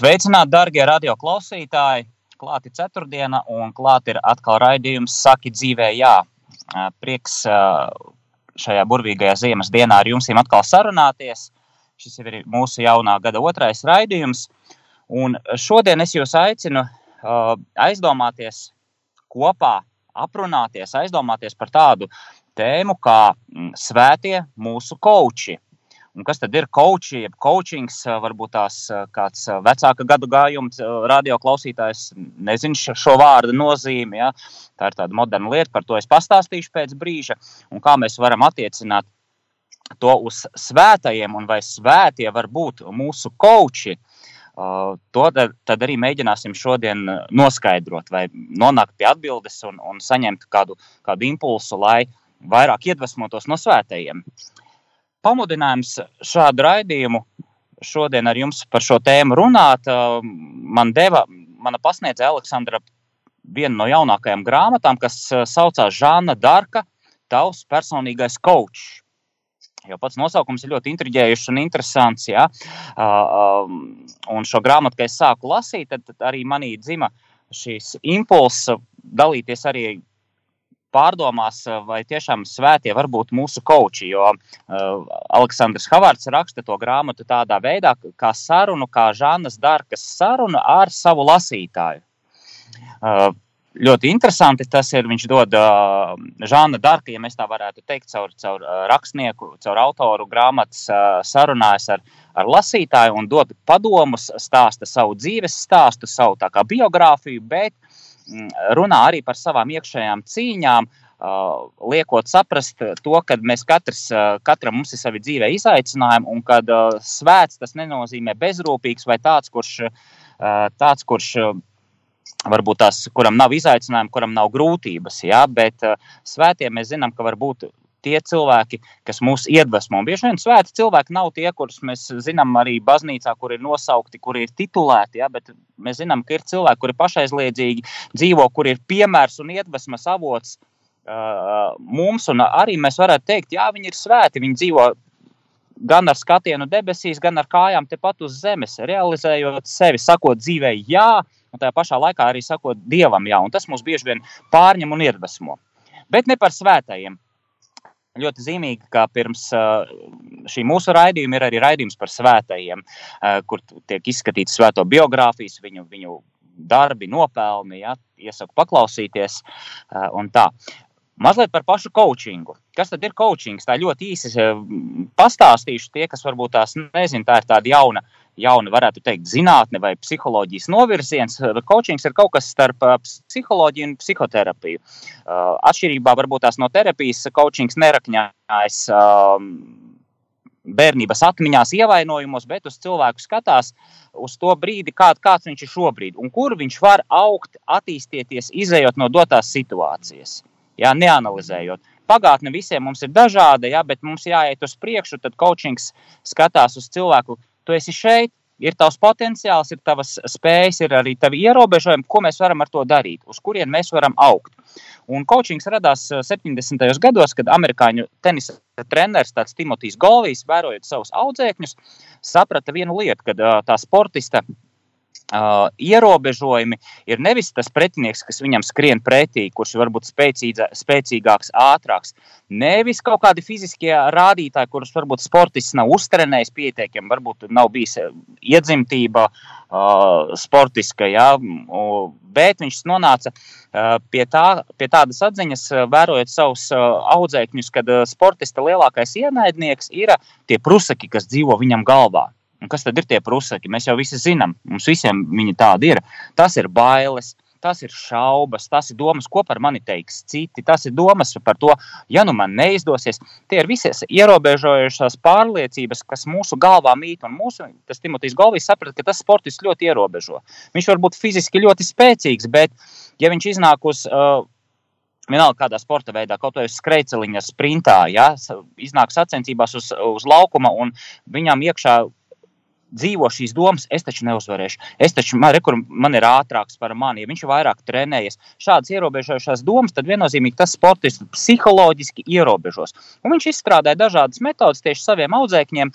Sveicināti, darbie radio klausītāji! Klāta ir ceturtdiena, un klāta ir atkal raidījums Saki dzīvē, jā. Prieks šajā burvīgajā ziemas dienā ar jums atkal sarunāties. Šis ir mūsu jaunā gada otrais raidījums. Un šodien es jūs aicinu aizdomāties kopā, aprunāties, aizdomāties par tādu tēmu kā svētie mūsu koči. Un kas tad ir coaching, jeb coachings? Varbūt tās kāds vecāka gadu gājums, radioklausītājs nezina šo vārdu nozīmi. Ja? Tā ir tāda moderna lieta, par to es pastāstīšu pēc brīža. Un kā mēs varam attiecināt to uz svētajiem, un vai svētie var būt mūsu coachi. To tad, tad arī mēģināsim šodien noskaidrot, vai nonākt pie atbildes un, un saņemt kādu, kādu impulsu, lai vairāk iedvesmotos no svētajiem. Uh, pamudinājums šādu raidījumu šodien ar jums par šo tēmu runāt, man deva mana pasniedzēja Aleksandra viena no jaunākajām grāmatām, kas saucās Žāna Darka, tavs personīgais kočs. Jo pats nosaukums ir ļoti intriģējošs un interesants. Ja? Un šo grāmatu, kad es sāku lasīt, tad arī manī dzima šīs impulss dalīties arī pārdomās, eh, vai tiešām svētie var būt mūsu koči. Jo uh, Aleksandrs Havārds raksta to grāmatu tādā veidā, kā sarunu, kā Žānas Darkas saruna ar savu lasītāju. Uh, Ļoti interesanti tas ir. Viņš dod uh, Žāna Darka, ja tā varētu teikt, caur, caur uh, rakstnieku, caur autoru grāmatas uh, sarunājas ar, ar lasītāju un dod padomus, stāsta savu dzīves stāstu, savu biogrāfiju, bet Mm, runā arī par savām iekšējām cīņām, liekot saprast to, ka mēs katrs, katram mums ir savi dzīvē izaicinājumi, un ka svēts tas nenozīmē bezrūpīgs vai tāds, kurš, tāds, kurš varbūt tās, kuram nav izaicinājumi, kuram nav grūtības, ja? bet svētiem mēs zinām, ka var būt tie cilvēki, kas mūs iedvesmo. Un bieži vien svēti cilvēki nav tie, kurus mēs zinām arī baznīcā, kur ir nosaukti, kur ir titulēti. Ja, bet mēs zinām, ka ir cilvēki, kuri pašaizliedzīgi dzīvo, kur ir piemērs un iedvesmas avots uh, mums. Un arī mēs varētu teikt, jā, viņi ir svēti, viņi dzīvo. Gan ar skatienu debesīs, gan ar kājām tepat uz zemes, realizējot sevi, sakot dzīvē, jā, un tajā pašā laikā arī sakot dievam, jā. Un tas mūs bieži vien pārņem un iedvesmo. Bet ne par svētajiem ļoti zīmīgi, ka pirms šī mūsu raidījuma ir arī raidījums par svētajiem, kur tiek izskatīts svēto biogrāfijas, viņu, viņu darbi, nopelni. Ja, iesaku paklausīties. Un tā. Mazliet par pašu coachingu. Kas tad ir coachings? Tā ļoti īsi pastāstīšu tie, kas varbūt tās nezina. Tā ir tāda jauna uh, jauna, varētu teikt, zinātne vai psiholoģijas novirziens. Coachings ir kaut kas starp psiholoģiju un psihoterapiju. Atšķirībā varbūt tās no terapijas, coachings nerakņājas bērnības atmiņās, ievainojumos, bet uz cilvēku skatās uz to brīdi, kā, kāds viņš ir šobrīd un kur viņš var augt, attīstīties, izējot no dotās situācijas. Jā, neanalizējot. Pagātne visiem mums ir dažāda, jā, bet mums jāiet uz priekšu. Tad coachings skatās uz cilvēku, tu esi šeit, ir tavs potenciāls, ir tavas spējas, ir arī tavi ierobežojumi, ko mēs varam ar to darīt, uz kurien mēs varam augt. Un coachings radās 70. Eh, gados, kad amerikāņu tenisa treneris Timotīs Golvijs, vērojot savus audzēkņus, saprata vienu lietu, ka eh, tā sportista Uh, ierobežojumi ir nevis tas pretinieks, kas viņam skrien pretī, kurš ir varbūt spēcīgāks, ātrāks, nevis kaut kādi fiziskie rādītāji, kurus varbūt sportists nav uztrenējis pietiekami, varbūt nav bijis iedzimtība uh, sportiska, ja, bet viņš nonāca uh, pie, tā, pie tādas atziņas, vērojot savus audzēkņus, kad sportista lielākais ienaidnieks ir tie prusaki, kas dzīvo viņam galvā. Un kas tad ir tie prusaki? Mēs jau visi zinām, mums visiem viņi tādi ir. Tas ir bailes, tas ir šaubas, tas ir domas, ko par mani teiks citi, tas ir domas par to, ja nu man neizdosies. Tie ir visas ierobežojušās pārliecības, kas mūsu galvā mīt, un mūsu, tas Timotejs Golvijs saprata, ka tas sportists ļoti ierobežo. Viņš var būt fiziski ļoti spēcīgs, bet ja viņš iznāk uz uh, vienalga kādā sporta veidā, kaut vai skrejceliņa, sprintā, ja, iznāk sacensībās uz, uz laukuma un viņam iekšā dzīvo šīs domas, es taču neuzvarēšu. Es taču, man, rekur, man ir ātrāks par mani, ja viņš ir vairāk trenējies. Šādas ierobežojošās domas, tad viennozīmīgi tas sportists psiholoģiski ierobežos. Un viņš izstrādāja dažādas metodas tieši saviem audzēkņiem,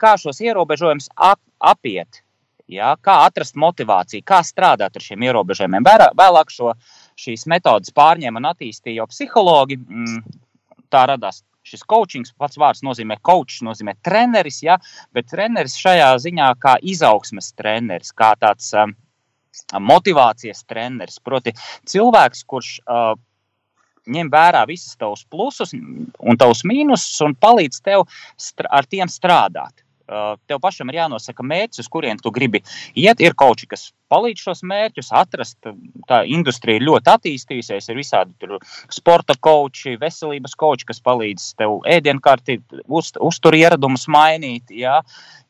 kā šos ierobežojumus ap, apiet. Ja, kā atrast motivāciju, kā strādāt ar šiem ierobežojumiem. Vēlāk šo, šīs metodas pārņēma un attīstīja psihologi. Mm, tā radās šis coaching, pats vārds nozīmē coach, nozīmē treneris, ja, bet treneris šajā ziņā kā izaugsmes treneris, kā tāds um, motivācijas treneris. Proti, cilvēks, kurš uh, ņem vērā visus tavus plusus un tavus mīnusus un palīdz tev ar tiem strādāt. Uh, tev pašam ir jānosaka mērķis, uz kurien tu gribi iet. Ir koči, kas palīdz šos mērķus atrast. Tā industrija ļoti attīstījusies. Ir visādi sporta koči, veselības koči, kas palīdz tev ēdienkarti, uz, uztur ieradumus mainīt. Ja?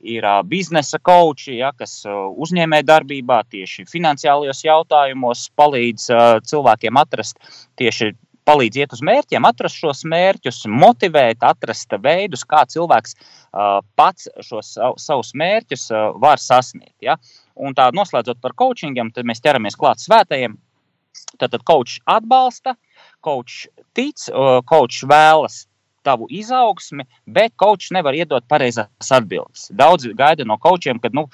Ir uh, biznesa koči, ja, kas uh, uzņēmē darbībā tieši finansiālajos jautājumos palīdz cilvēkiem atrast tieši palīdz iet uz mērķiem, atrast šos mērķus, motivēt, atrast veidus, kā cilvēks uh, pats šos savus mērķus uh, var sasniegt. Ja? Un tā noslēdzot par coachingiem, tad mēs ķeramies klāt svētajiem. Tad coach atbalsta, coach tic, coach vēlas tavu izaugsmi, bet kočs nevar iedot pareizās atbildes. Daudzi gaida no kočiem, ka nu,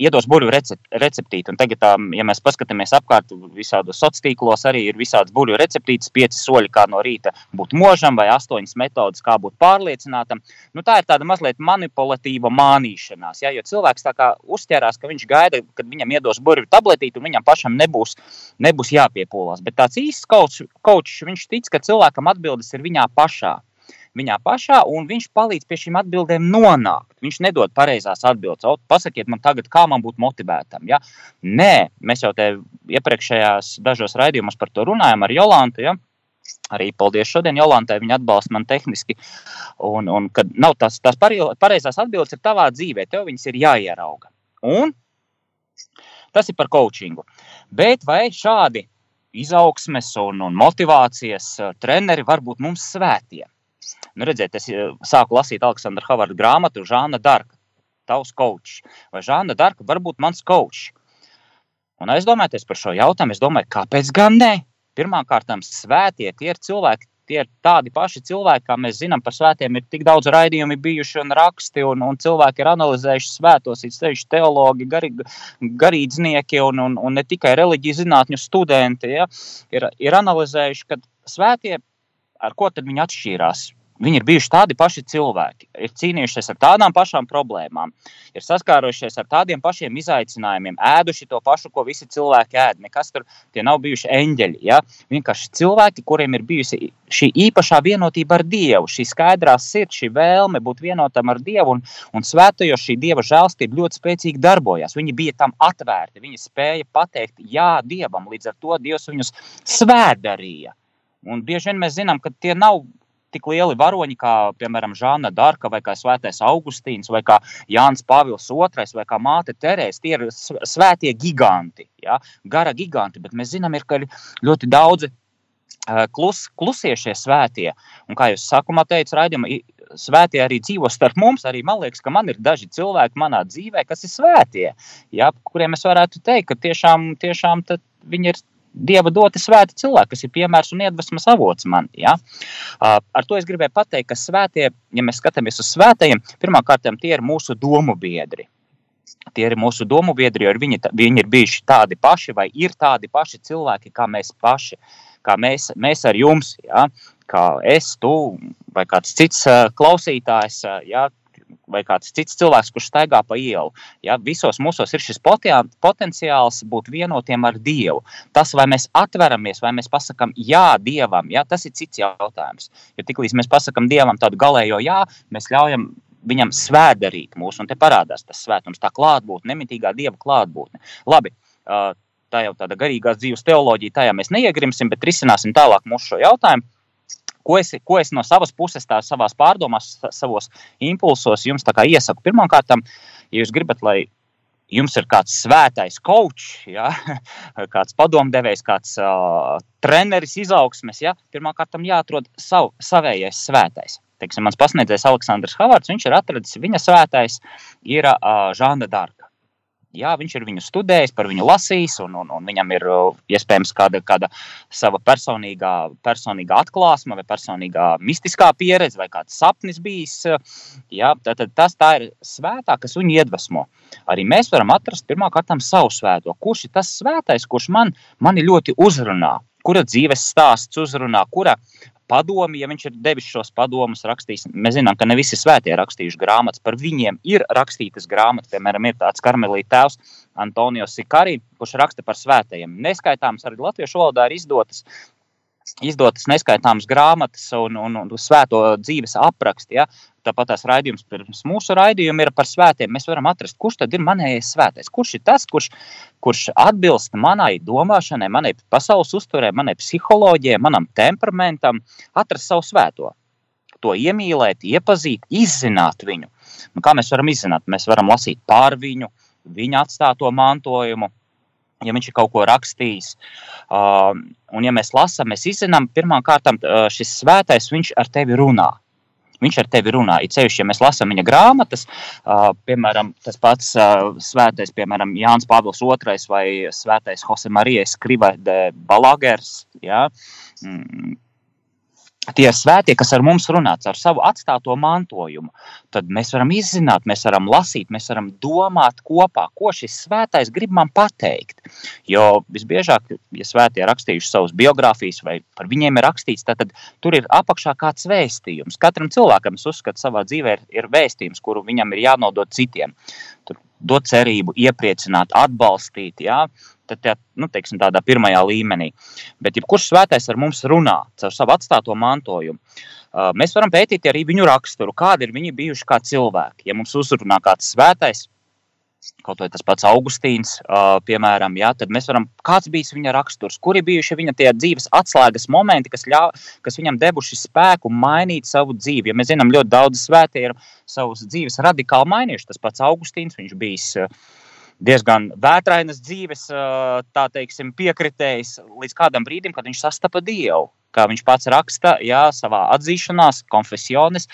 iedos burbuļu recept, receptīti. Un tagad, tā, ja mēs paskatāmies apkārt, visādos sociālos tīklos arī ir visādas burbuļu receptītes, pieci soļi, kā no rīta būt možam, vai astoņas metodes, kā būt pārliecinātam. Nu, tā ir tāda mazliet manipulatīva mānīšanās. Ja? Jo cilvēks tā kā uzķerās, ka viņš gaida, kad viņam iedos burbuļu tabletīti, un viņam pašam nebūs, nebūs jāpiepūlās. Bet tāds īsts kočs, viņš tic, ka cilvēkam atbildes ir viņā pašā viņā pašā, un viņš palīdz pie šīm atbildēm nonākt. Viņš nedod pareizās atbildes. Pasakiet man tagad, kā man būt motivētam. Ja? Nē, mēs jau te iepriekšējās dažos raidījumos par to runājam ar Jolantu. Ja? Arī paldies šodien Jolantai, viņa atbalsta man tehniski. Un, un kad nav tās, tās pareizās atbildes, ir tavā dzīvē, tev viņas ir jāierauga. Un tas ir par coachingu. Bet vai šādi izaugsmes un, un motivācijas uh, treneri var būt mums svētie? Nu, redziet, es eh, sāku lasīt Aleksandra Havarda grāmatu Žāna Darka, tavs kočs. Vai Žāna Darka var būt mans kočs? Un aizdomājieties par šo jautājumu, es domāju, kāpēc gan ne? Pirmkārt, svētie tie ir cilvēki, tie ir tādi paši cilvēki, kā mēs zinām par svētiem. Ir tik daudz raidījumi bijuši un raksti, un, un cilvēki ir analizējuši svētos, ir sevišķi teologi, gari, garīdznieki un, un, un ne tikai reliģiju zinātņu studenti. Ja, ir, ir analizējuši, ka svētie, ar ko tad viņi atšķīrās? Viņi ir bijuši tādi paši cilvēki, ir cīnījušies ar tādām pašām problēmām, ir saskārušies ar tādiem pašiem izaicinājumiem, ēduši to pašu, ko visi cilvēki ēd. Nekas tur nav bijuši eņģeļi. Ja? Vienkārši cilvēki, kuriem ir bijusi šī īpašā vienotība ar Dievu, šī skaidrā sirds, šī vēlme būt vienotam ar Dievu un, un svētajos šī Dieva žēlstība ļoti spēcīgi darbojās. Viņi bija tam atvērti, viņi spēja pateikt jā Dievam, līdz ar to Dievs viņus svētdarīja. Un bieži vien mēs zinām, ka tie nav tik lieli varoņi kā, piemēram, Žāna Darka, vai kā Svētais Augustīns, vai kā Jānis Pāvils II, vai kā Māte Terēs. Tie ir svētie giganti, ja? gara giganti, bet mēs zinām, ir, ka ir ļoti daudzi klus, klusie šie svētie. Un, kā jūs sākumā teicāt, raidījumā, svētie arī dzīvo starp mums. Arī man liekas, ka man ir daži cilvēki manā dzīvē, kas ir svētie, ja, kuriem es varētu teikt, ka tiešām, tiešām viņi ir Dieva doti svēti cilvēki, kas ir piemērs un iedvesmas avots man. Ja? Ar to es gribēju pateikt, ka svētie, ja mēs skatāmies uz svētajiem, pirmkārt, tie ir mūsu domu biedri. Tie ir mūsu domu biedri, jo viņi, viņi ir bijuši tādi paši vai ir tādi paši cilvēki kā mēs paši, kā mēs, mēs ar jums, ja? kā es, tu vai kāds cits klausītājs. Ja? Vai kāds cits cilvēks, kurš staigā pa ielu. Ja, visos mūsos ir šis potenciāls būt vienotiem ar Dievu. Tas, vai mēs atveramies, vai mēs pasakām jā Dievam, ja, tas ir cits jautājums. Jo tiklīdz mēs pasakām Dievam tādu galējo jā, mēs ļaujam viņam svētdarīt mūsu, un te parādās tas svētums, tā klātbūtne, nemitīgā Dieva klātbūtne. Labi, tā jau tāda garīgās dzīves teoloģija, tajā mēs neiegrimsim, bet risināsim tālāk mūsu šo jautājumu. Ko es, ko es no savas puses, tā savās pārdomās, savos impulsos jums iesaku? Pirmkārt, ja jūs gribat, lai jums ir kāds svētais kočs, ja? kāds padomdevējs, kāds uh, treneris izaugsmes, ja? pirmkārt, jāatrod sav, savējais svētais. Teiksim, mans pasniedzējs Aleksandrs Havards, viņš ir atradis viņa svētais, ir uh, Žāna Dārka. Jā, viņš ir viņu studējis, par viņu lasījis, un, un, un viņam ir iespējams kāda, kāda sava personīgā, personīgā atklāsme, vai personīgā mistiskā pieredze, vai kāds sapnis bijis. Jā, tad, tas tā ir svētā, kas viņu iedvesmo. Arī mēs varam atrast pirmkārt savu svēto. Kurš ir tas svētais, kurš man, mani ļoti uzrunā? Kura dzīves stāsts uzrunā, kura padomi, ja viņš ir devis šos padomus, rakstījis. Mēs zinām, ka ne visi svētie rakstījuši grāmatas, par viņiem ir rakstītas grāmatas. Piemēram, ir tāds karmelīte tēvs Antonio Sikarī, kurš raksta par svētajiem. Neskaitāms arī latviešu valodā ir izdotas izdotas neskaitāmas grāmatas un, un, un svēto dzīves apraksti. Ja? Tāpat tās raidījums pirms mūsu raidījuma ir par svētiem. Mēs varam atrast, kurš tad ir manējais svētais. Kurš ir tas, kurš, kurš atbilst manai domāšanai, manai pasaules uztverē, manai psiholoģijai, manam temperamentam, atrast savu svēto. To iemīlēt, iepazīt, izzināt viņu. Nu, kā mēs varam izzināt? Mēs varam lasīt pār viņu, viņa atstāto mantojumu, ja viņš ir kaut ko rakstījis. Uh, un, ja mēs lasām, mēs izzinām, pirmkārt, šis svētais, viņš ar tevi runā. Viņš ar tevi runā. Ir ceļš, ja mēs lasām viņa grāmatas, piemēram, tas pats svētais, piemēram, Jānis Pāvils II vai svētais Jose Marijas Kriva de Balagers. Ja? Tie svētie, kas ar mums runā ar savu atstāto mantojumu, tad mēs varam izzināt, mēs varam lasīt, mēs varam domāt kopā, ko šis svētais grib man pateikt. Jo visbiežāk, ja svētie rakstījuši savus biogrāfijas vai par viņiem ir rakstīts, tad, tad tur ir apakšā kāds vēstījums. Katram cilvēkam, es uzskatu, savā dzīvē ir, ir vēstījums, kuru viņam ir jānodod citiem. Tur dot cerību, iepriecināt, atbalstīt. Ja? Ja, nu, teiksim, tādā pirmajā līmenī. Bet, ja kurš svētais ar mums runā caur savu atstāto mantojumu, mēs varam pētīt arī viņu raksturu, kādi ir viņi bijuši kā cilvēki. Ja mums uzrunā kāds svētais, kaut vai tas pats Augustīns, uh, piemēram, jā, tad mēs varam, kāds bija viņa raksturs, kuri bijuši viņa tie dzīves atslēgas momenti, kas, ļā, kas viņam devuši spēku mainīt savu dzīvi. Ja mēs zinām, ļoti daudz svētie ir savus dzīves radikāli mainījuši. Tas pats Augustīns, viņš bijis uh, diezgan vētrainas dzīves, teiksim, piekritējis līdz kādam brīdim, kad viņš sastapa Dievu. Kā viņš pats raksta, jā, savā atzīšanās, konfesionis,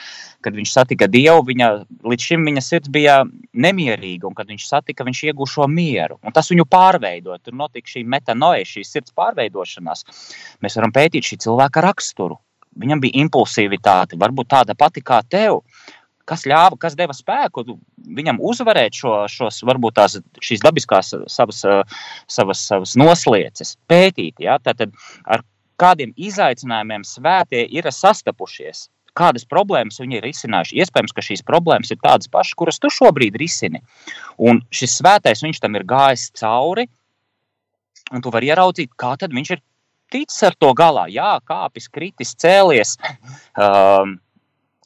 kad viņš satika Dievu, viņa, līdz šim viņa sirds bija nemierīga, un kad viņš satika, viņš iegūst šo mieru. Un tas viņu pārveidoja. Tur notika šī metanoja, šī sirds pārveidošanās. Mēs varam pētīt šī cilvēka raksturu. Viņam bija impulsivitāte, varbūt tāda pati kā tev kas ļāva, kas deva spēku viņam uzvarēt šo, šos, varbūt tās šīs dabiskās savas, savas, savas noslieces, pētīt. Ja? Tātad ar kādiem izaicinājumiem svētie ir sastapušies. Kādas problēmas viņi ir risinājuši? Iespējams, ka šīs problēmas ir tādas pašas, kuras tu šobrīd risini. Un šis svētais, viņš tam ir gājis cauri, un tu vari ieraudzīt, kā viņš ir ticis ar to galā. Jā, kāpis, kritis, cēlies. Um,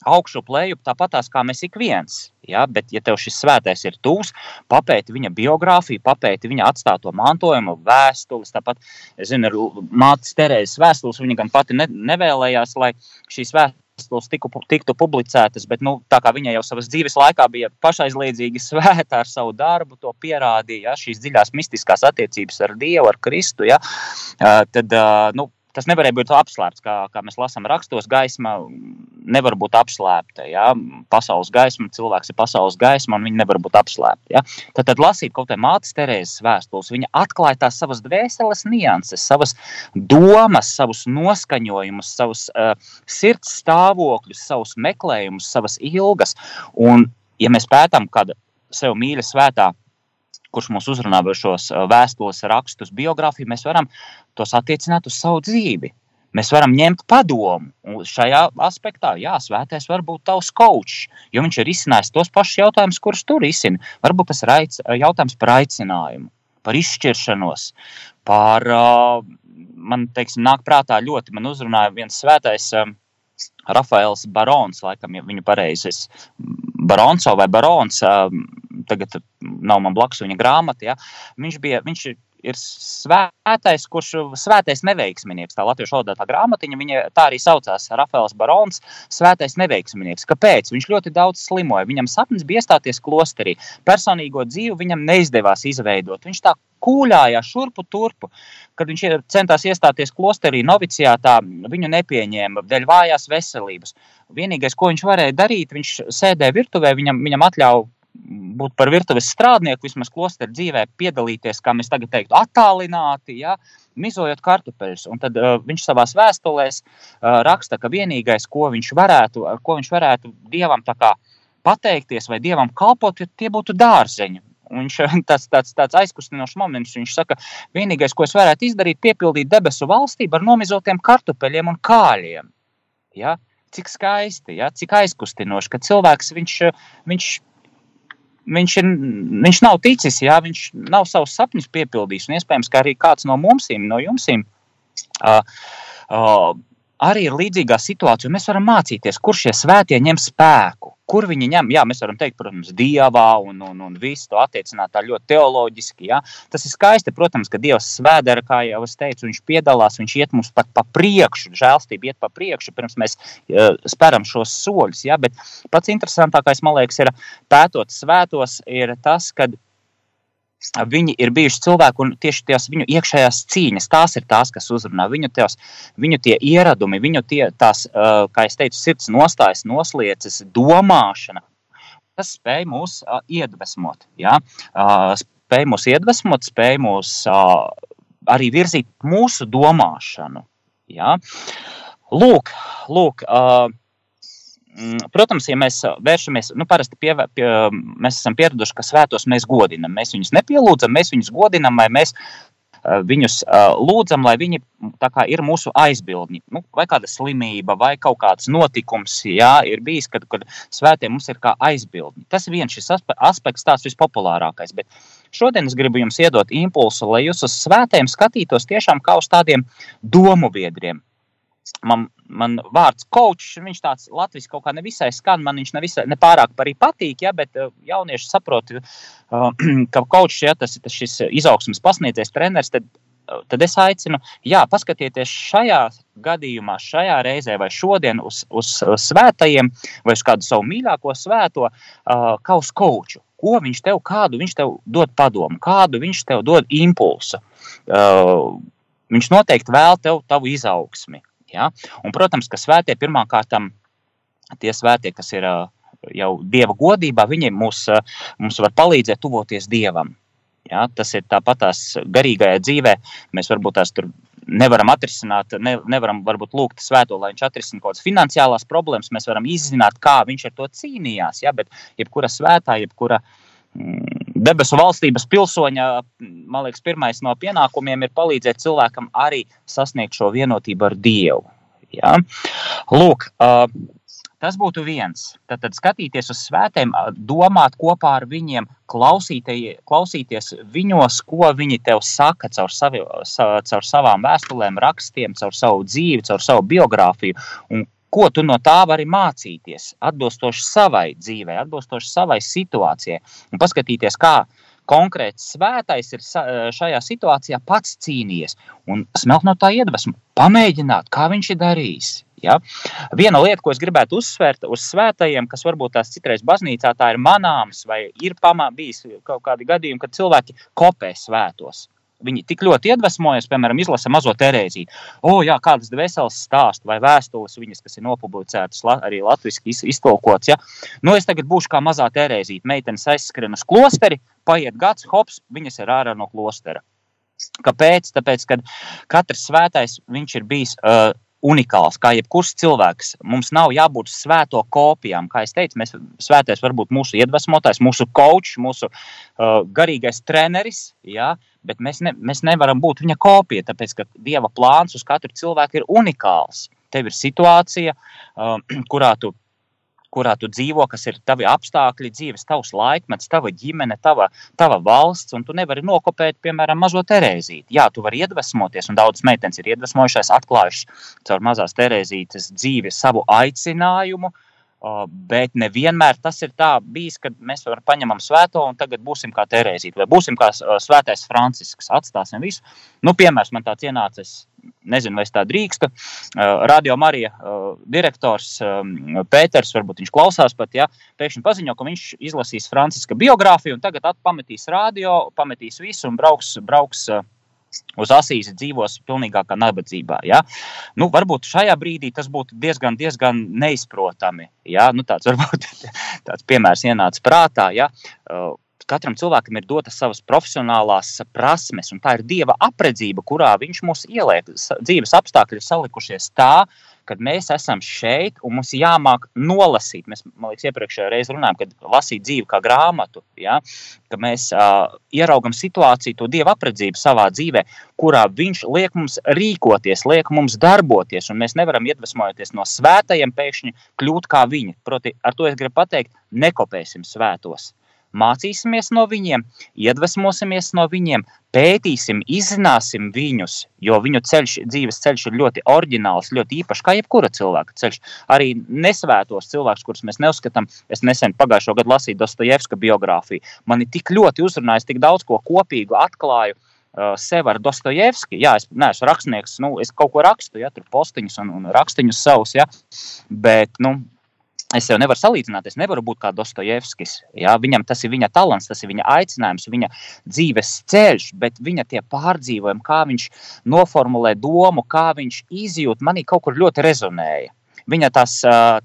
augšu leju, tāpatās kā mēs ik viens. Ja? Bet, ja tev šis svētais ir tūs, papēti viņa biogrāfiju, papēti viņa atstāto mantojumu, vēstules. Tāpat, es zinu, ir mātes Terēzes vēstules, viņa gan pati ne, nevēlējās, lai šīs vēstules tiku, tiktu publicētas, bet nu, tā kā viņa jau savas dzīves laikā bija pašaizliedzīgi svēta ar savu darbu, to pierādīja ja? šīs dziļās mistiskās attiecības ar Dievu, ar Kristu, ja? tad, nu, tas nevarēja būt apslēpts. Kā, kā mēs lasām rakstos, gaisma nevar būt apslēpta. Ja? Pasaules gaisma, cilvēks ir pasaules gaisma, un viņa nevar būt apslēpta. Ja? Tad, tad lasīt kaut kādā mātes Terēzes vēstules, viņa atklāja tās savas dvēseles nianses, savas domas, savus noskaņojumus, savus uh, sirds stāvokļus, savus meklējumus, savas ilgas. Un, ja mēs pētām kādu sev mīļa svētā kurš mūs uzrunā šos vēstules rakstus, biogrāfiju, mēs varam tos attiecināt uz savu dzīvi. Mēs varam ņemt padomu. Šajā aspektā, jā, svētais var būt tavs kočs, jo viņš ir izcinājis tos pašus jautājumus, kurus tur izsina. Varbūt tas ir aic, jautājums par aicinājumu, par izšķiršanos, par, man teiksim, nāk prātā ļoti, man uzrunāja viens svētais Rafaels Barons, laikam, ja viņu pareizi, Baronso vai Barons, tagad nav man blakus viņa grāmata, ja? viņš, bija, viņš ir svētais, kurš svētais neveiksminieks. Tā latviešu valodā tā grāmatiņa, viņa tā arī saucās Rafaels Barons, svētais neveiksminieks. Kāpēc? Viņš ļoti daudz slimoja. Viņam sapnis bija iestāties klosterī. Personīgo dzīvi viņam neizdevās izveidot. Viņš tā kūļājās šurpu turpu. Kad viņš centās iestāties klosterī, novicijātā, viņu nepieņēma dēļ vājās veselības. Vienīgais, ko viņš varēja darīt, viņš sēdēja virtuvē, viņam, viņam atļāva būt par virtuves strādnieku, vismaz klosteru dzīvē, piedalīties, kā mēs tagad teiktu, attālināti, ja, mizojot kartupeļus. Un tad uh, viņš savā vēstulēs uh, raksta, ka vienīgais, ko viņš varētu, ar ko viņš varētu dievam pateikties vai dievam kalpot, tie būtu dārzeņi. Viņš tāds, tāds, tāds aizkustinošs moments. Viņš saka, vienīgais, ko es varētu izdarīt, ir piepildīt debesu valstību ar nomizotiem kartupeļiem un kāļiem. Ja? Cik skaisti, ja? cik aizkustinoši, ka cilvēks viņš, viņš, viņš, ir, viņš nav ticis, ja? viņš nav savus sapņus piepildījis. Un iespējams, ka arī kāds no mums, no jums, uh, uh, arī ir līdzīgā situācija. Mēs varam mācīties, kur šie svētie ņem spēku. Kur viņi ņem, jā, mēs varam teikt, protams, dievā un, un, un visu to attiecināt tā ļoti teoloģiski. Jā. Tas ir skaisti, protams, ka Dievs svēdara, kā jau es teicu, viņš piedalās, viņš iet mums pat pa priekšu, žēlstība iet pa priekšu, pirms mēs uh, speram šos soļus. Jā. Bet pats interesantākais, man liekas, ir pētot svētos, ir tas, kad Viņi ir bijuši cilvēki, un tieši tās viņu iekšējās cīņas, tās ir tās, kas uzrunā viņu, tās, viņu tie ieradumi, viņu tie, tās, kā es teicu, sirds nostājas, noslieces, domāšana. Tas spēj mūs iedvesmot. Ja? Spēj mūs iedvesmot, spēj mūs arī virzīt mūsu domāšanu. Ja? Lūk, lūk uh, protams, ja mēs vēršamies, nu, parasti pie, pie, mēs esam pieraduši, ka svētos mēs godinam. Mēs viņus nepielūdzam, mēs viņus godinam, vai mēs viņus lūdzam, lai viņi kā, ir mūsu aizbildņi. Nu, vai kāda slimība, vai kaut kāds notikums, jā, ir bijis, kad, kad svētie mums ir kā aizbildņi. Tas viens šis aspekts, tāds vispopulārākais. Bet šodien es gribu jums iedot impulsu, lai jūs uz svētiem skatītos tiešām kā uz tādiem domu biedriem man, man vārds coach, viņš tāds latvijas kaut kā nevisai skan, man viņš nevisai, nepārāk arī patīk, ja, bet uh, jaunieši saprot, uh, ka coach, ja tas ir šis izaugsmas pasniedzējs treneris, tad, uh, tad es aicinu, jā, paskatieties šajā gadījumā, šajā reizē vai šodien uz, uz svētajiem vai uz kādu savu mīļāko svēto, kā uz coachu. Ko viņš tev, kādu viņš tev dod padomu, kādu viņš tev dod impulsu. Viņš noteikti vēl tev tavu izaugsmi. Ja? Un, protams, ka svētie pirmkārt, tie svētie, kas ir jau dieva godībā, viņi mūs, mums var palīdzēt tuvoties dievam. Ja? Tas ir tāpat tās garīgajā dzīvē. Mēs varbūt tās tur nevaram atrisināt, ne, nevaram varbūt lūgt svēto, lai viņš atrisina kaut kādas finansiālās problēmas. Mēs varam izzināt, kā viņš ar to cīnījās. Ja? Bet jebkura svētā, jebkura mm, debesu valstības pilsoņa, man liekas, pirmais no pienākumiem ir palīdzēt cilvēkam arī sasniegt šo vienotību ar Dievu. Ja? Lūk, tas būtu viens. Tad, tad skatīties uz svētiem, domāt kopā ar viņiem, klausīties viņos, ko viņi tev saka caur, savi, caur savām vēstulēm, rakstiem, caur savu dzīvi, caur savu biogrāfiju. Un ko tu no tā vari mācīties, atbilstoši savai dzīvei, atbilstoši savai situācijai, un paskatīties, kā konkrēts svētais ir šajā situācijā pats cīnījies, un smelt no tā iedvesmu, pamēģināt, kā viņš ir darījis. Ja? Viena lieta, ko es gribētu uzsvērt uz svētajiem, kas varbūt tās citreiz baznīcā tā ir manāms, vai ir pamā, bijis kaut kādi gadījumi, kad cilvēki kopē svētos viņi tik ļoti iedvesmojas, piemēram, izlasa mazo terēziju. O, jā, kādas veselas stāstu vai vēstules viņas, kas ir nopublicētas arī latviešu iztolkots. Ja? Nu, es tagad būšu kā mazā terēzīte. Meitenes aizskrien uz klosteri, paiet gads, hops, viņas ir ārā no klostera. Kāpēc? Tāpēc, ka katrs svētais viņš ir bijis uh, unikāls, kā jebkurš cilvēks. Mums nav jābūt svēto kopijām. Kā jau teicu, mēs svētais var būt mūsu iedvesmotājs, mūsu coach, mūsu uh, garīgais treneris, ja? bet mēs, ne, mēs nevaram būt viņa kopija, tāpēc ka Dieva plāns uz katru cilvēku ir unikāls. Tev ir situācija, uh, kurā tu kurā tu dzīvo, kas ir tavi apstākļi, dzīves, tavs laikmets, tava ģimene, tava, tava valsts, un tu nevari nokopēt, piemēram, mazo Terēzīti. Jā, tu vari iedvesmoties, un daudzas meitenes ir iedvesmojušās, atklājušas caur mazās Terēzītes dzīvi savu aicinājumu. Bet nevienmēr tas ir tā bijis, ka mēs varam paņemam svēto un tagad būsim kā Terēzīte vai būsim kā svētais Francisks. Atstāsim visu. Nu, piemērs man tāds ienācis, nezinu, vai es tā drīkstu. Radio Marija direktors Pēters, varbūt viņš klausās pat, ja, pēkšņi paziņo, ka viņš izlasīs Franciska biogrāfiju un tagad pametīs radio, pametīs visu un brauks, brauks uz asīs dzīvos pilnīgākā nabadzībā. Ja? Nu, varbūt šajā brīdī tas būtu diezgan, diezgan neizprotami. Ja? Nu, tāds varbūt tāds piemērs ienāca prātā. Ja? Uh, katram cilvēkam ir dotas savas profesionālās prasmes, un tā ir dieva apredzība, kurā viņš mūs ieliek. Dzīves apstākļi ir salikušies tā, kad mēs esam šeit un mums jāmāk nolasīt. Mēs, man liekas, iepriekšējā reizē runājām, kad lasīt dzīvi kā grāmatu, ja? ka mēs uh, ieraugam situāciju, to dievu apredzību savā dzīvē, kurā viņš liek mums rīkoties, liek mums darboties, un mēs nevaram iedvesmojoties no svētajiem pēkšņi kļūt kā viņi. Proti, ar to es gribu pateikt, nekopēsim svētos mācīsimies no viņiem, iedvesmosimies no viņiem, pētīsim, izzināsim viņus, jo viņu ceļš, dzīves ceļš ir ļoti oriģināls, ļoti īpašs, kā jebkura cilvēka ceļš. Arī nesvētos cilvēkus, kurus mēs neuzskatām, es nesen pagājušo gadu lasīju Dostojevska biogrāfiju. Mani tik ļoti uzrunājis, tik daudz ko kopīgu atklāju. Uh, sev ar Dostojevski. Jā, es neesmu rakstnieks, nu, es kaut ko rakstu, ja tur postiņus un, un rakstiņus savus, ja, bet nu, Es jau nevaru salīdzināt, es nevaru būt kā Dostojevskis. Ja? Viņam tas ir viņa talants, tas ir viņa aicinājums, viņa dzīves ceļš, bet viņa tie pārdzīvojumi, kā viņš noformulē domu, kā viņš izjūt, manī kaut kur ļoti rezonēja. Viņa tas,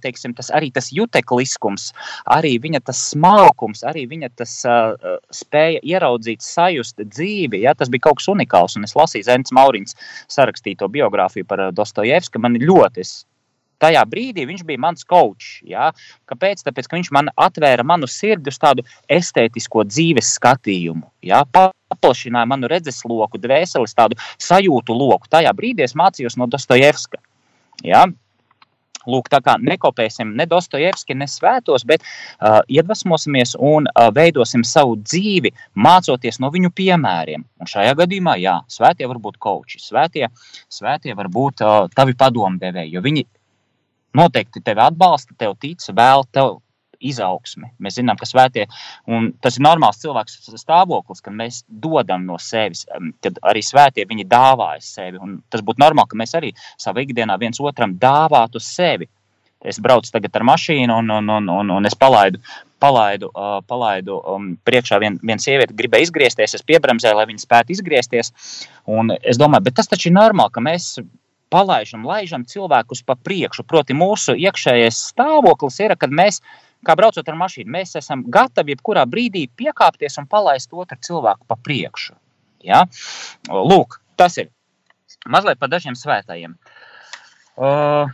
teiksim, tas arī tas jutekliskums, arī viņa tas smalkums, arī viņa tas uh, spēja ieraudzīt, sajust dzīvi. Ja, tas bija kaut kas unikāls. Un es lasīju Zēnas Mauriņas sarakstīto biogrāfiju par Dostojevski. Man ļoti tajā brīdī viņš bija mans coach. Ja? Kāpēc? Tāpēc, ka viņš man atvēra manu sirdi uz tādu estētisko dzīves skatījumu. Ja? Paplašināja manu redzesloku, dvēseles tādu sajūtu loku. Tajā brīdī es mācījos no Dostojevska. Ja? Lūk, tā kā nekopēsim ne Dostojevski, ne svētos, bet uh, iedvesmosimies un uh, veidosim savu dzīvi, mācoties no viņu piemēriem. Un šajā gadījumā, jā, svētie var būt koči, svētie, svētie var būt uh, tavi padomdevēji, jo viņi noteikti tevi atbalsta, tev tic, vēl tev izaugsmi. Mēs zinām, ka svētie, un tas ir normāls cilvēks stāvoklis, kad mēs dodam no sevis, kad arī svētie viņi dāvājas sevi. Un tas būtu normāli, ka mēs arī savā ikdienā viens otram dāvātu sevi. Es braucu tagad ar mašīnu, un, un, un, un, un es palaidu, palaidu, uh, palaidu um, priekšā vien, viena sieviete, gribēja izgriezties, es piebremzēju, lai viņa spētu izgriezties. Un es domāju, bet tas taču ir normāli, ka mēs palaižam, laižam cilvēkus pa priekšu. Proti, mūsu iekšējais stāvoklis ir, kad mēs, kā braucot ar mašīnu, mēs esam gatavi jebkurā brīdī piekāpties un palaist otru cilvēku pa priekšu. Ja? Lūk, tas ir mazliet par dažiem svētajiem. Uh,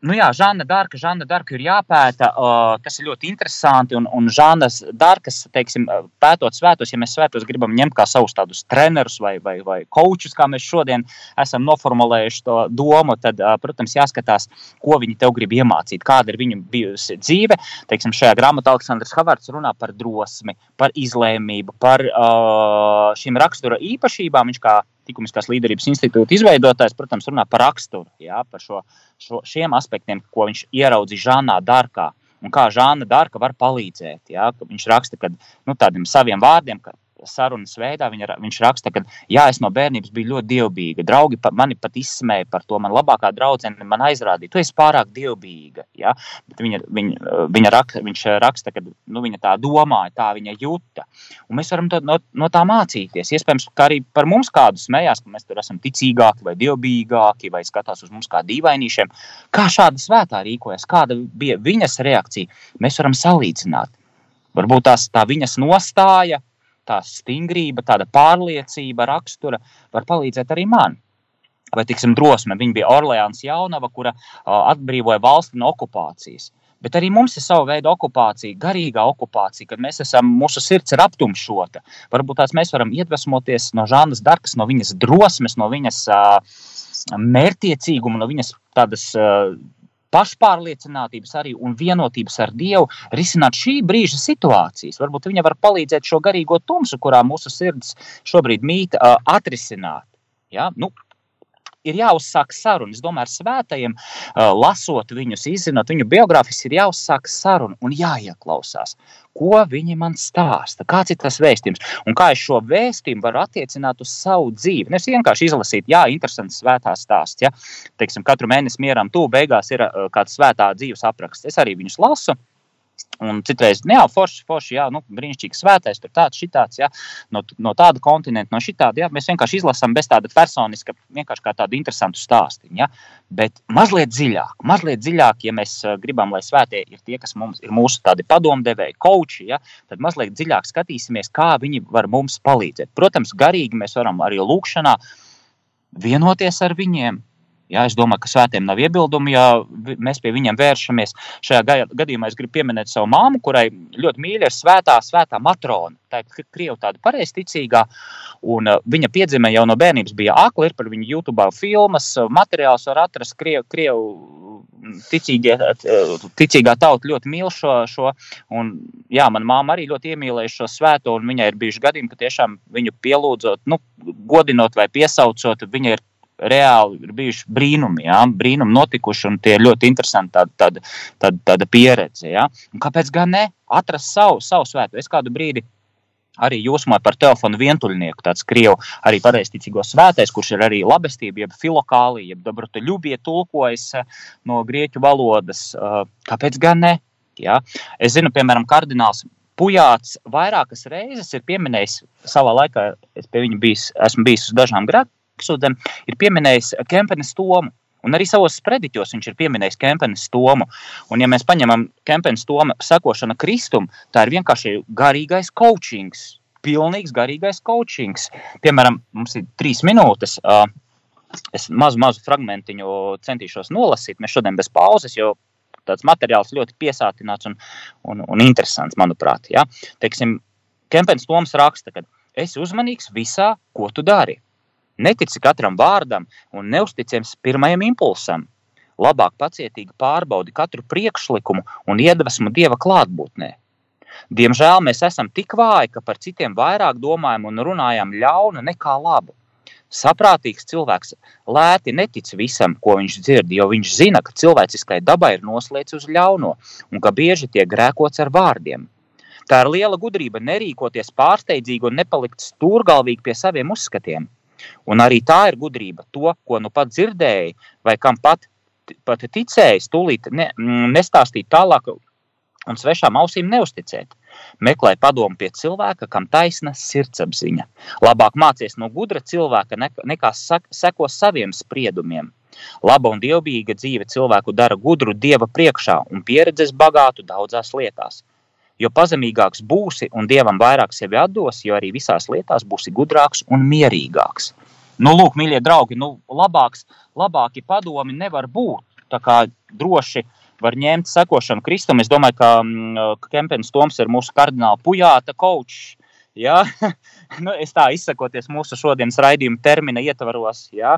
Nu jā, Žana Darka, Žana Darka ir jāpēta. Uh, tas ir ļoti interesanti. Un, un Žanas Darkas, teiksim, pētot svētos, ja mēs svētos gribam ņemt kā savus tādus trenerus vai, vai, vai kočus, kā mēs šodien esam noformulējuši to domu, tad, uh, protams, jāskatās, ko viņi tev grib iemācīt, kāda ir viņu bijusi dzīve. Teiksim, šajā grāmatā Aleksandrs Havards runā par drosmi, par izlēmību, par uh, šīm rakstura īpašībām. Viņš kā likumiskās līderības institūta izveidotājs, protams, runā par raksturu, jā, par šo, šo, šiem aspektiem, ko viņš ieraudzīja Žanā Darkā. Un kā Žāna Darka var palīdzēt. Jā, viņš raksta, ka nu, tādiem saviem vārdiem, ka sarunas veidā viņa, viņš raksta, ka jā, es no bērnības biju ļoti dievbijīga. Draugi pa, mani pat izsmēja par to. Man labākā draudzene man aizrādīja, tu esi pārāk dievbijīga. Ja? Bet viņa, viņa, viņa rak, viņš raksta, ka nu, viņa tā domāja, tā viņa jūta. Un mēs varam to, no, no tā mācīties. Iespējams, ka arī par mums kādu smējās, ka mēs tur esam ticīgāki vai dievbijīgāki vai skatās uz mums kā dīvainīšiem. Kā šāda svētā rīkojas, kāda bija viņas reakcija, mēs varam salīdzināt. Varbūt tās tā viņas nostāja tā stingrība, tāda pārliecība, rakstura var palīdzēt arī man. Vai tiksim, drosme. Viņa bija Orleāns Jaunava, kura atbrīvoja valsti no okupācijas. Bet arī mums ir sava veida okupācija, garīgā okupācija, kad mēs esam, mūsu sirds ir aptumšota. Varbūt tās mēs varam iedvesmoties no Žānas Darkas, no viņas drosmes, no viņas uh, mērķiecīguma, no viņas tādas uh, pašpārliecinātības arī un vienotības ar Dievu risināt šī brīža situācijas. Varbūt viņa var palīdzēt šo garīgo tumsu, kurā mūsu sirds šobrīd mīt, atrisināt. Ja? Nu, ir jāuzsāk saruna. Es domāju, ar svētajiem, uh, lasot viņus, izzinot viņu biogrāfijas, ir jāuzsāk saruna un jāieklausās. Ko viņi man stāsta, kāds ir tas vēstījums, un kā es šo vēstījumu varu attiecināt uz savu dzīvi. Nevis vienkārši izlasīt, jā, interesants svētās stāsts. Ja? Teiksim, katru mēnesi mieram, tu beigās ir uh, kāds svētā dzīves apraksts. Es arī viņus lasu. Un citreiz, nu jā, forši, forši, jā, nu, brīnišķīgi svētais, tur tāds, šitāds, jā, no, no tāda kontinenta, no šitāda, jā, mēs vienkārši izlasām bez tāda personiska, vienkārši kā tādu interesantu stāstu, jā, bet mazliet dziļāk, mazliet dziļāk, ja mēs gribam, lai svētie ir tie, kas mums ir mūsu tādi padomdevēji, koči, jā, tad mazliet dziļāk skatīsimies, kā viņi var mums palīdzēt. Protams, garīgi mēs varam arī lūkšanā vienoties ar viņiem, Ja, es domāju, ka svētiem nav iebildumu, ja mēs pie viņiem vēršamies. Šajā gadījumā es gribu pieminēt savu māmu, kurai ļoti mīļa ir svētā, svētā matrona. Tā ir krievu tāda pareizticīgā, un uh, viņa piedzimē jau no bērnības bija akla, ir par viņu YouTube filmas, uh, materiāls var atrast krievu, krievu mm, ticīgie, uh, ticīgā tauta ļoti mīl šo, šo un jā, man māma arī ļoti iemīlēja šo svēto, un viņai ir bijuši gadījumi, ka tiešām viņu pielūdzot, nu, godinot vai piesaucot, viņa ir reāli ir bijuši brīnumi, ja? brīnumi notikuši, un tie ir ļoti interesanti tāda, tāda, tāda, tāda pieredze. Ja? Un kāpēc gan ne atrast savu, savu svētu? Es kādu brīdi arī jūsmoju par telefonu vientuļnieku, tāds krievu arī pareizticīgo svētais, kurš ir arī labestība, jeb filokālija, jeb dobrotaļubie tulkojas eh, no grieķu valodas. Eh, kāpēc gan ne? Ja? Es zinu, piemēram, kardināls Pujāts vairākas reizes ir pieminējis savā laikā, es pie viņa bijis, esmu bijis uz dažām grāmatām Eksodam ir pieminējis Kempenes Tomu. Un arī savos sprediķos viņš ir pieminējis Kempenes Tomu. Un, ja mēs paņemam Kempenes Tomu sekošanu Kristum, tā ir vienkārši garīgais coachings. Pilnīgs garīgais coachings. Piemēram, mums ir trīs minūtes. Es mazu, mazu fragmentiņu centīšos nolasīt. Mēs šodien bez pauzes, jo tāds materiāls ļoti piesātināts un, un, un interesants, manuprāt. Ja? Teiksim, Kempens Toms raksta, ka esi uzmanīgs visā, ko tu dari. Netici katram vārdam un neusticies pirmajam impulsam. Labāk pacietīgi pārbaudi katru priekšlikumu un iedvesmu dieva klātbūtnē. Diemžēl mēs esam tik vāji, ka par citiem vairāk domājam un runājam ļaunu nekā labu. Saprātīgs cilvēks lēti netic visam, ko viņš dzird, jo viņš zina, ka cilvēciskai dabai ir noslēgts uz ļauno un ka bieži tiek grēkots ar vārdiem. Tā ir liela gudrība nerīkoties pārsteidzīgi un nepalikt stūrgalvīgi pie saviem uzskatiem. Un arī tā ir gudrība. To, ko nu pat dzirdēji, vai kam pat, pat ticēji, tūlīt ne, mm, nestāstīt tālāk un svešām ausīm neusticēt. Meklē padomu pie cilvēka, kam taisna sirdsapziņa. Labāk mācies no gudra cilvēka nekā seko saviem spriedumiem. Laba un dievbijīga dzīve cilvēku dara gudru dieva priekšā un pieredzes bagātu daudzās lietās. Jo pazemīgāks būsi un dievam vairāk sevi atdos, jo arī visās lietās būsi gudrāks un mierīgāks. Nu, lūk, mīļie draugi, nu, labāks, labāki padomi nevar būt. Tā kā droši var ņemt sekošanu Kristum. Es domāju, ka mm, Kempens Toms ir mūsu kardināla pujāta kočs Ja? nu, es tā izsakoties mūsu šodienas raidījuma termina ietvaros, ja?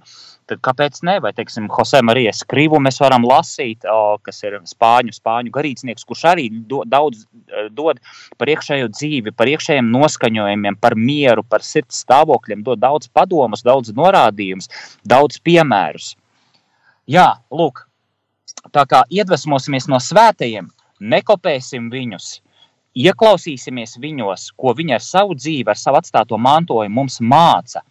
tad kāpēc ne? Vai, teiksim, Jose Marijas Krivu mēs varam lasīt, o, kas ir spāņu, spāņu garīdznieks, kurš arī do, daudz e, dod par iekšējo dzīvi, par iekšējiem noskaņojumiem, par mieru, par sirds stāvokļiem, dod daudz padomus, daudz norādījumus, daudz piemērus. Jā, lūk, tā kā iedvesmosimies no svētajiem, nekopēsim viņus, ieklausīsimies viņos, ko viņi ar savu dzīvi, ar savu atstāto mantojumu mums māca.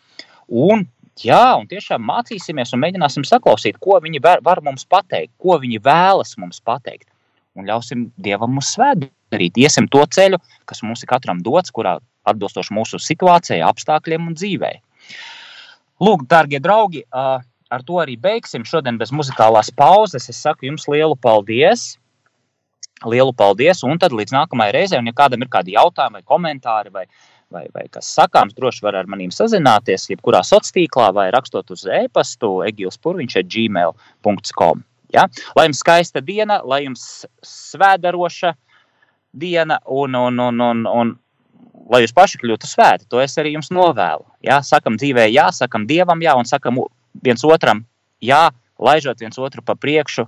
Un, jā, un tiešām mācīsimies un mēģināsim saklausīt, ko viņi var, var mums pateikt, ko viņi vēlas mums pateikt. Un ļausim Dievam mums svēt darīt. Iesim to ceļu, kas mums ir katram dots, kurā atbilstoši mūsu situācijai, apstākļiem un dzīvei. Lūk, darbie draugi, ar to arī beigsim. Šodien bez muzikālās pauzes es saku jums lielu paldies! Lielu paldies! Un tad līdz nākamajai reizei, un ja kādam ir kādi jautājumi vai komentāri vai, vai, vai kas sakāms, droši var ar maniem sazināties, jebkurā sociālā tīklā vai rakstot uz e-pastu egilspurviņš at gmail.com. Ja? Lai jums skaista diena, lai jums svēdaroša diena un, un, un, un, un lai jūs paši kļūtu svēti, to es arī jums novēlu. Ja? Sakam dzīvē jā, sakam dievam jā un sakam viens otram jā, laižot viens otru pa priekšu,